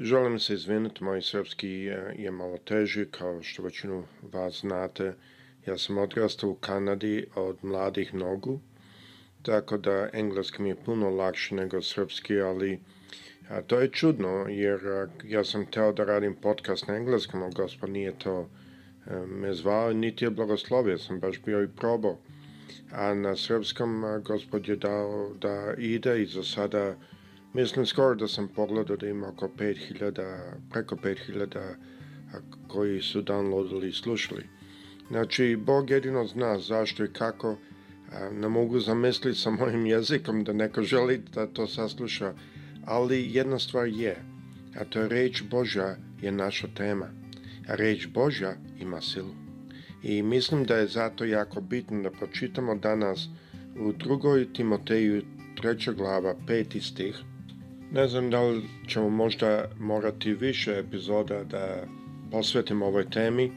Želim se izviniti, moj srpski je, malo teži, kao što većinu vas znate. Ja sam odrastao u Kanadi od mladih nogu, tako da engleski mi je puno lakše nego srpski, ali a, to je čudno, jer a, ja sam teo da radim podcast na engleskom, ali gospod nije to a, e, me zvao, niti je blagoslovio, sam baš bio i probao. A na srpskom a, gospod je dao da ide i za sada Mislim skoro da sam pogledao da ima oko 5000, preko 5000 koji su downloadili i slušali. Znači, Bog jedino zna zašto i kako. Ne mogu zamisliti sa mojim jezikom da neko želi da to sasluša, ali jedna stvar je, a to je reč Božja je naša tema. A reč Božja ima silu. I mislim da je zato jako bitno da pročitamo danas u drugoj Timoteju 3. glava 5. stih Ne znam da li ćemo možda morati više epizoda da posvetimo ovoj temi.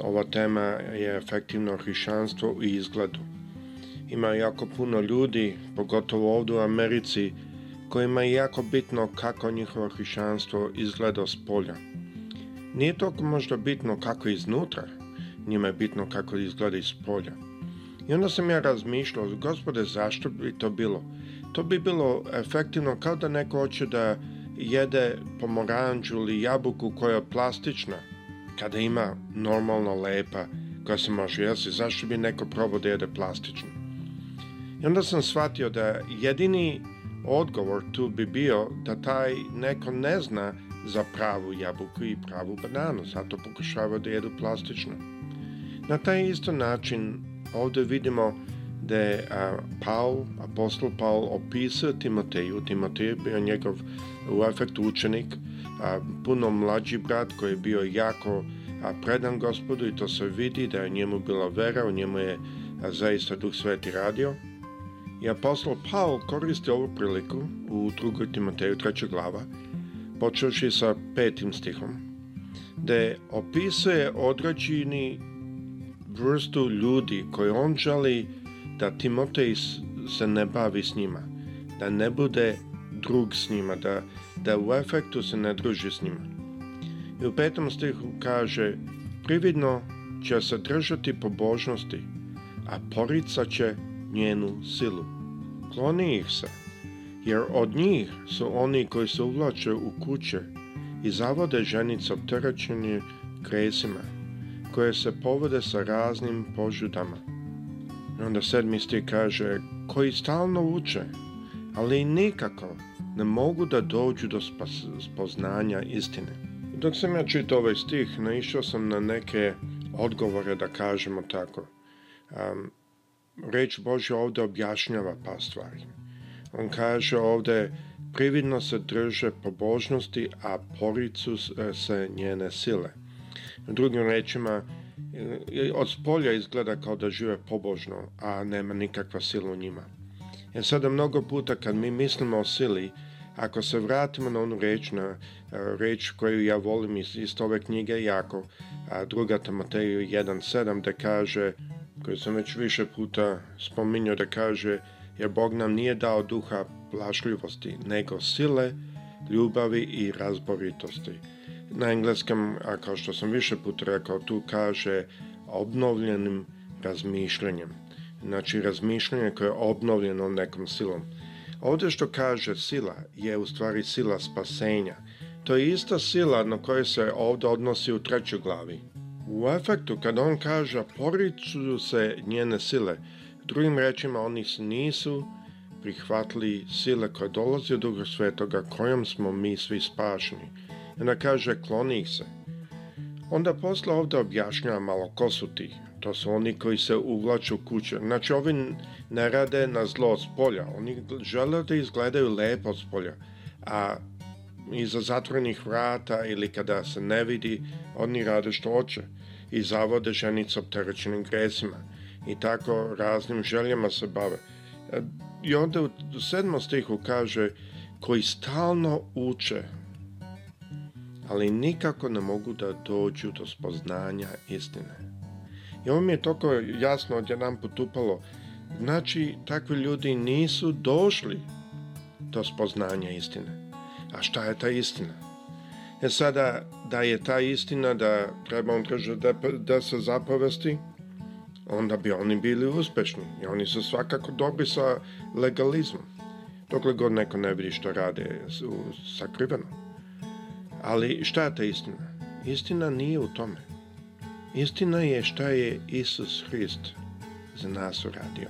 Ova tema je efektivno hrišćanstvo i izgledu. Ima jako puno ljudi, pogotovo ovdje u Americi, kojima je jako bitno kako njihovo hrišćanstvo izgleda s polja. Nije to možda bitno kako iznutra, njima je bitno kako izgleda iz polja. I onda sam ja razmišljao, gospode, zašto bi to bilo? To bi bilo efektivno kao da neko hoće da jede pomoranđu ili jabuku koja je plastična, kada ima normalno lepa koja se može jesti, zašto bi neko probao da jede plastično? I onda sam shvatio da jedini odgovor tu bi bio da taj neko ne zna za pravu jabuku i pravu bananu, zato pokušava da jedu plastično. Na taj isto način ovde vidimo gde je Paul, apostol Paul opisao Timoteju. Timotej je bio njegov u efektu učenik, a, puno mlađi brat koji je bio jako a, predan gospodu i to se vidi da je njemu bila vera, u njemu je a, zaista Duh Sveti radio. I apostol Paul koristi ovu priliku u 2. Timoteju treća glava, počeoši sa petim stihom, gde opisuje određeni vrstu ljudi koje on želi da Timotej se ne bavi s njima, da ne bude drug s njima, da, da u efektu se ne druži s njima. I u petom stihu kaže, prividno će se držati pobožnosti, a porica će njenu silu. Kloni ih se, jer od njih su oni koji se uvlače u kuće i zavode ženice opterećeni kresima, koje se povode sa raznim požudama Onda sedmi stih kaže, koji stalno uče, ali nikako ne mogu da dođu do spoznanja istine. Dok sam ja čitao ovaj stih, naišao sam na neke odgovore, da kažemo tako. Um, reč Božja ovde objašnjava pa stvari. On kaže ovde, prividno se drže pobožnosti, a poricu se njene sile. U Drugim rečima, od spolja izgleda kao da žive pobožno, a nema nikakva sila u njima. Jer sada mnogo puta kad mi mislimo o sili, ako se vratimo na onu reč, na e, reč koju ja volim iz, iz ove knjige jako, a druga Timoteju 1.7 da kaže, koju sam već više puta spominjao da kaže, jer Bog nam nije dao duha plašljivosti, nego sile, ljubavi i razboritosti. Na engleskom, a kao što sam više puta rekao, tu kaže obnovljenim razmišljanjem. Znači razmišljanje koje je obnovljeno nekom silom. Ovde što kaže sila je u stvari sila spasenja. To je ista sila na koju se ovde odnosi u trećoj glavi. U efektu, kad on kaže poriču se njene sile, drugim rečima oni nisu prihvatili sile koja dolazi od Duga Svetoga kojom smo mi svi spašni. Ona kaže kloni ih se. Onda posle ovde objašnjava malo ko su ti. To su oni koji se uvlaču kuće. Znači ovi ne rade na zlo od polja. Oni žele da izgledaju lepo od polja. A iza zatvorenih vrata ili kada se ne vidi, oni rade što hoće i zavode ženicu opterećenim gresima i tako raznim željama se bave. E, I onda u sedmom stihu kaže koji stalno uče ali nikako ne mogu da dođu do spoznanja istine. I ovo mi je toliko jasno odjedan put upalo. Znači, takvi ljudi nisu došli do spoznanja istine. A šta je ta istina? E sada, da je ta istina da treba on kaže da, da se zapovesti, onda bi oni bili uspešni i oni su svakako dobri sa legalizmom. Dokle god neko ne vidi što rade sakriveno. Ali šta je ta istina? Istina nije u tome. Istina je šta je Isus Hrist za nas uradio.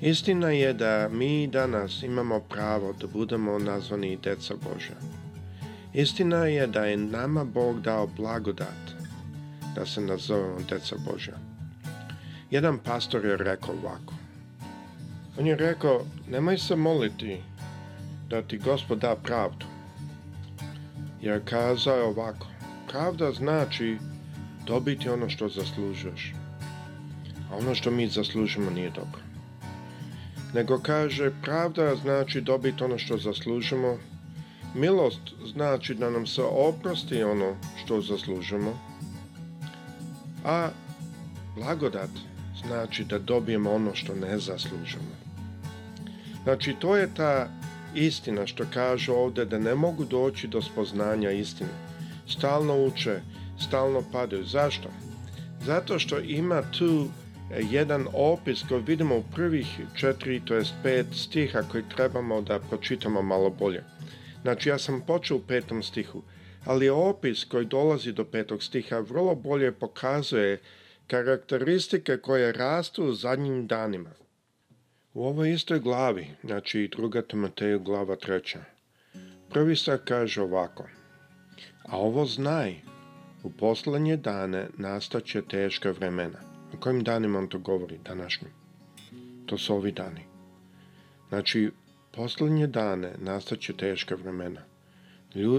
Istina je da mi danas imamo pravo da budemo nazvani deca Božja. Istina je da je nama Bog dao blagodat da se nazovemo deca Božja. Jedan pastor je rekao ovako. On je rekao, nemoj se moliti da ti gospod da pravdu, jer kazao je ovako, pravda znači dobiti ono što zaslužuješ, a ono što mi zaslužimo nije dobro. Nego kaže, pravda znači dobiti ono što zaslužimo, milost znači da nam se oprosti ono što zaslužimo, a blagodat znači da dobijemo ono što ne zaslužimo. Znači, to je ta Istina što kažu ovde da ne mogu doći do spoznanja istine. Stalno uče, stalno padaju. Zašto? Zato što ima tu e, jedan opis koji vidimo u prvih četiri, to jest pet stiha koji trebamo da pročitamo malo bolje. Znači ja sam počeo u petom stihu, ali opis koji dolazi do petog stiha vrlo bolje pokazuje karakteristike koje rastu u zadnjim danima. U ovoj istoj glavi, znači druga Timoteju glava treća, prvi sad kaže ovako. A ovo znaj, u poslednje dane nastaće teška vremena. O kojim danima on to govori današnjim? To su ovi dani. Znači, poslednje dane nastaće teška vremena.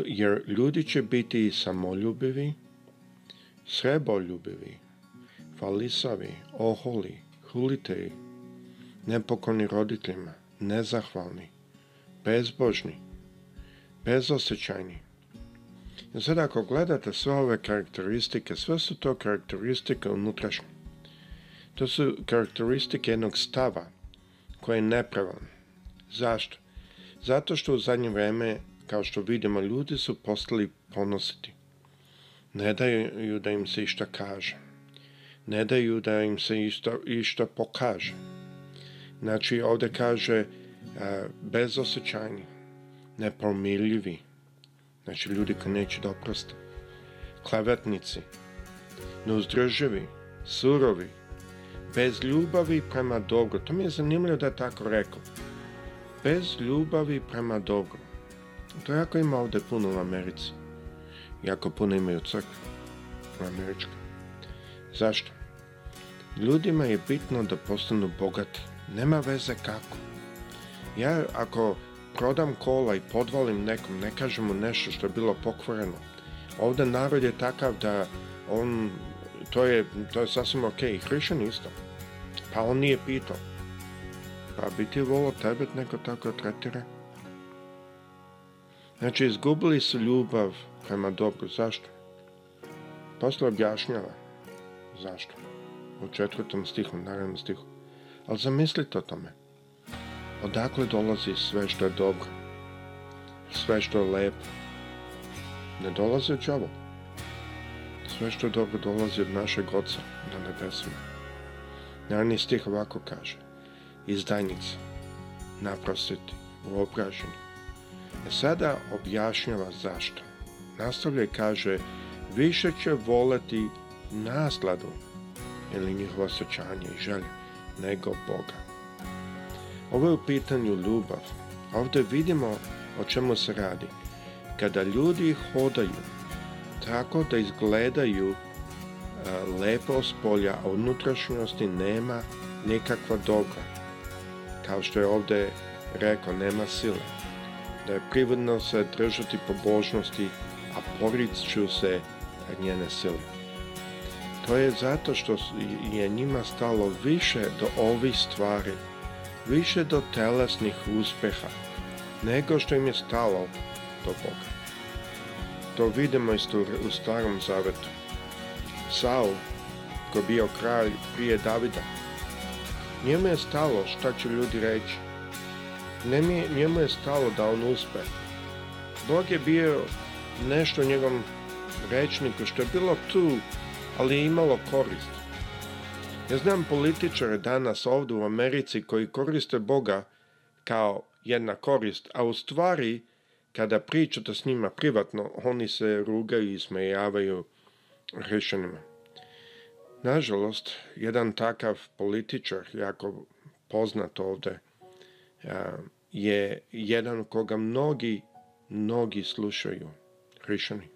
Jer ljudi će biti samoljubivi, sreboljubivi, falisavi, oholi, huliteji, nepokolni roditeljima, nezahvalni, bezbožni, bezosećajni. I sad ako gledate sve ove karakteristike, sve su to karakteristike unutrašnje. To su karakteristike jednog stava koji je nepravan. Zašto? Zato što u zadnje vreme, kao što vidimo, ljudi su postali ponositi. Ne daju da im se išta kaže. Ne daju da im se išta, išta pokaže. Znači ovde kaže e, bezosećajni, nepomiljivi, znači ljudi koji neće da oproste, klevetnici, neuzdrživi, surovi, bez ljubavi prema dobru. To mi je zanimljivo da je tako rekao. Bez ljubavi prema dobru. To jako ima ovde puno u Americi. Jako puno imaju crkve u Američkoj. Zašto? Ljudima je bitno da postanu bogati. Nema veze kako. Ja ako prodam kola i podvalim nekom, ne kažem mu nešto što je bilo pokvoreno. Ovde narod je takav da on, to je, to je sasvim ok, hrišan isto. Pa on nije pitao. Pa bi ti volao tebe da neko tako tretira? Znači, izgubili su ljubav prema dobru. Zašto? Posle objašnjava. Zašto? U četvrtom stihu, naravnom stihu ali zamislite o tome. Odakle dolazi sve što je dobro? Sve što je lepo? Ne dolazi od đavo. Sve što je dobro dolazi od našeg oca na nebesima. Naravni stih ovako kaže. Izdajnica. Naprostiti. Uobraženi. E sada objašnjava zašto. Nastavlja i kaže više će voleti nasladu ili njihovo osjećanje i želje nego Boga. Ovo je u pitanju ljubav. Ovde vidimo o čemu se radi. Kada ljudi hodaju tako da izgledaju e, lepo s polja, a unutrašnjosti nema nikakva dobra. Kao što je ovde rekao, nema sile. Da je privodno se držati pobožnosti, a poriču se njene sile. To je zato što je njima stalo više do ovih stvari, više do telesnih uspeha, nego što im je stalo do Boga. To vidimo isto u starom zavetu. Saul, koji bio kralj prije Davida, njemu je stalo šta će ljudi reći. Njemu je stalo da on uspe. Bog je bio nešto u njegovom rečniku što je bilo tu ali je imalo korist. Ja znam političare danas ovde u Americi koji koriste Boga kao jedna korist, a u stvari kada pričate s njima privatno, oni se rugaju i smejavaju hrišćanima. Nažalost, jedan takav političar, jako poznat ovde, je jedan koga mnogi, mnogi slušaju, hrišćani.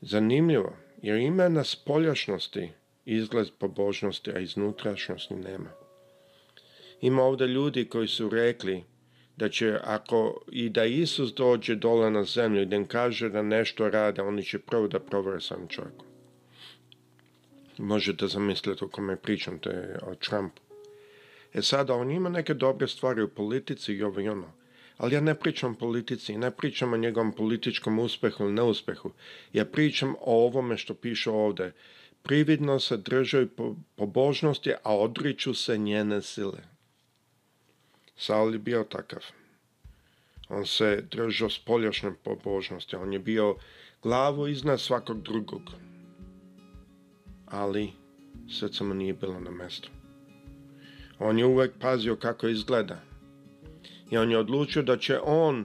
Zanimljivo, Jer ima na spoljašnosti izgled pobožnosti, a iznutrašnjosti nema. Ima ovde ljudi koji su rekli da će ako i da Isus dođe dole na zemlju i da im kaže da nešto rade, oni će prvo da provere sam čovjeku. Možete zamisliti o kome pričam, to je o Trumpu. E sada, on ima neke dobre stvari u politici i ovo i ono ali ja ne pričam politici, ne pričam o njegovom političkom uspehu ili neuspehu. Ja pričam o ovome što piše ovde. Prividno se držaju pobožnosti, a odriču se njene sile. Saul je bio takav. On se držao spoljašnje pobožnosti. On je bio glavo iznad svakog drugog. Ali srce mu nije bilo na mestu. On je uvek pazio kako izgleda i on je odlučio da će on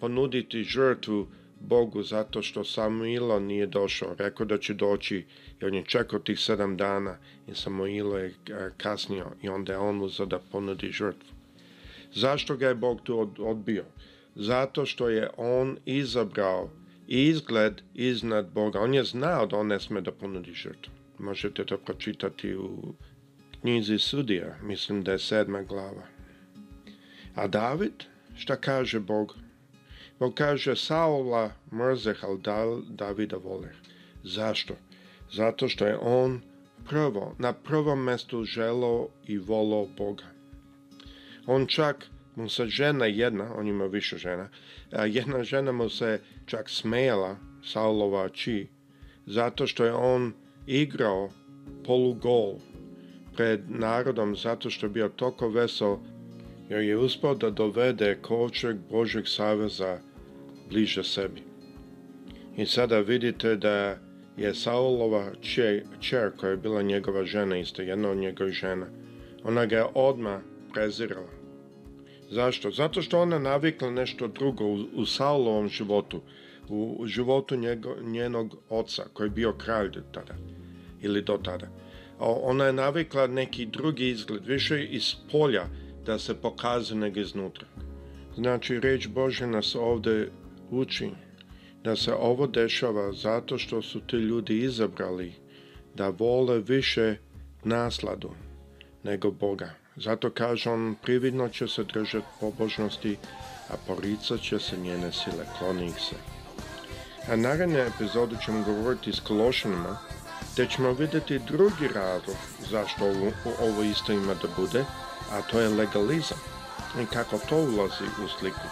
ponuditi žrtvu Bogu zato što Samuilo nije došao. Rekao da će doći i on je čekao tih sedam dana i Samuilo je e, kasnio i onda je on uzao da ponudi žrtvu. Zašto ga je Bog tu odbio? Zato što je on izabrao izgled iznad Boga. On je znao da on ne sme da ponudi žrtvu. Možete to pročitati u knjizi sudija, mislim da je sedma glava. A David, šta kaže Bog? Bog kaže, Saula mrzeh, ali Davida voleh. Zašto? Zato što je on prvo, na prvom mestu želo i volo Boga. On čak mu se žena jedna, on ima više žena, jedna žena mu se čak smejala, Saulova či, zato što je on igrao polugol pred narodom, zato što je bio toliko vesel jer je uspao da dovede kovčeg Božeg saveza bliže sebi. I sada vidite da je Saulova čer, čer koja je bila njegova žena, isto jedna od njegovih žena, ona ga je odmah prezirala. Zašto? Zato što ona navikla nešto drugo u, u Saulovom životu, u životu njego, njenog oca koji je bio kralj tada ili do tada. Ona je navikla neki drugi izgled, više iz polja, da se pokaze nego iznutra. Znači, reč Bože nas ovde uči da se ovo dešava zato što su ti ljudi izabrali da vole više nasladu nego Boga. Zato kaže on, prividno će se držati pobožnosti, a poricat će se njene sile, kloni ih se. A naredne epizode ćemo govoriti s Kološanima, te ćemo videti drugi razlog zašto ovo, ovo isto ima da bude, a to je legalizam i kako to ulazi u sliku.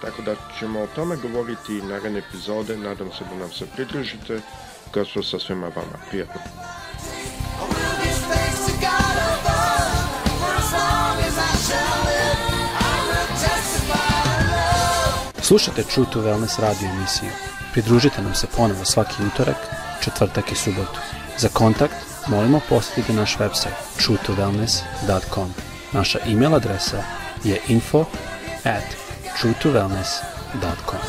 Tako da ćemo o tome govoriti naredne epizode, nadam se da nam se pridružite, kao su sa svima vama. Prijatno! Slušajte True to Wellness radio emisiju. Pridružite nam se ponovo svaki utorak četvrtak i subotu. Za kontakt molimo posjetiti naš website truetowellness.com. Naša email adresa je info at truetowellness.com.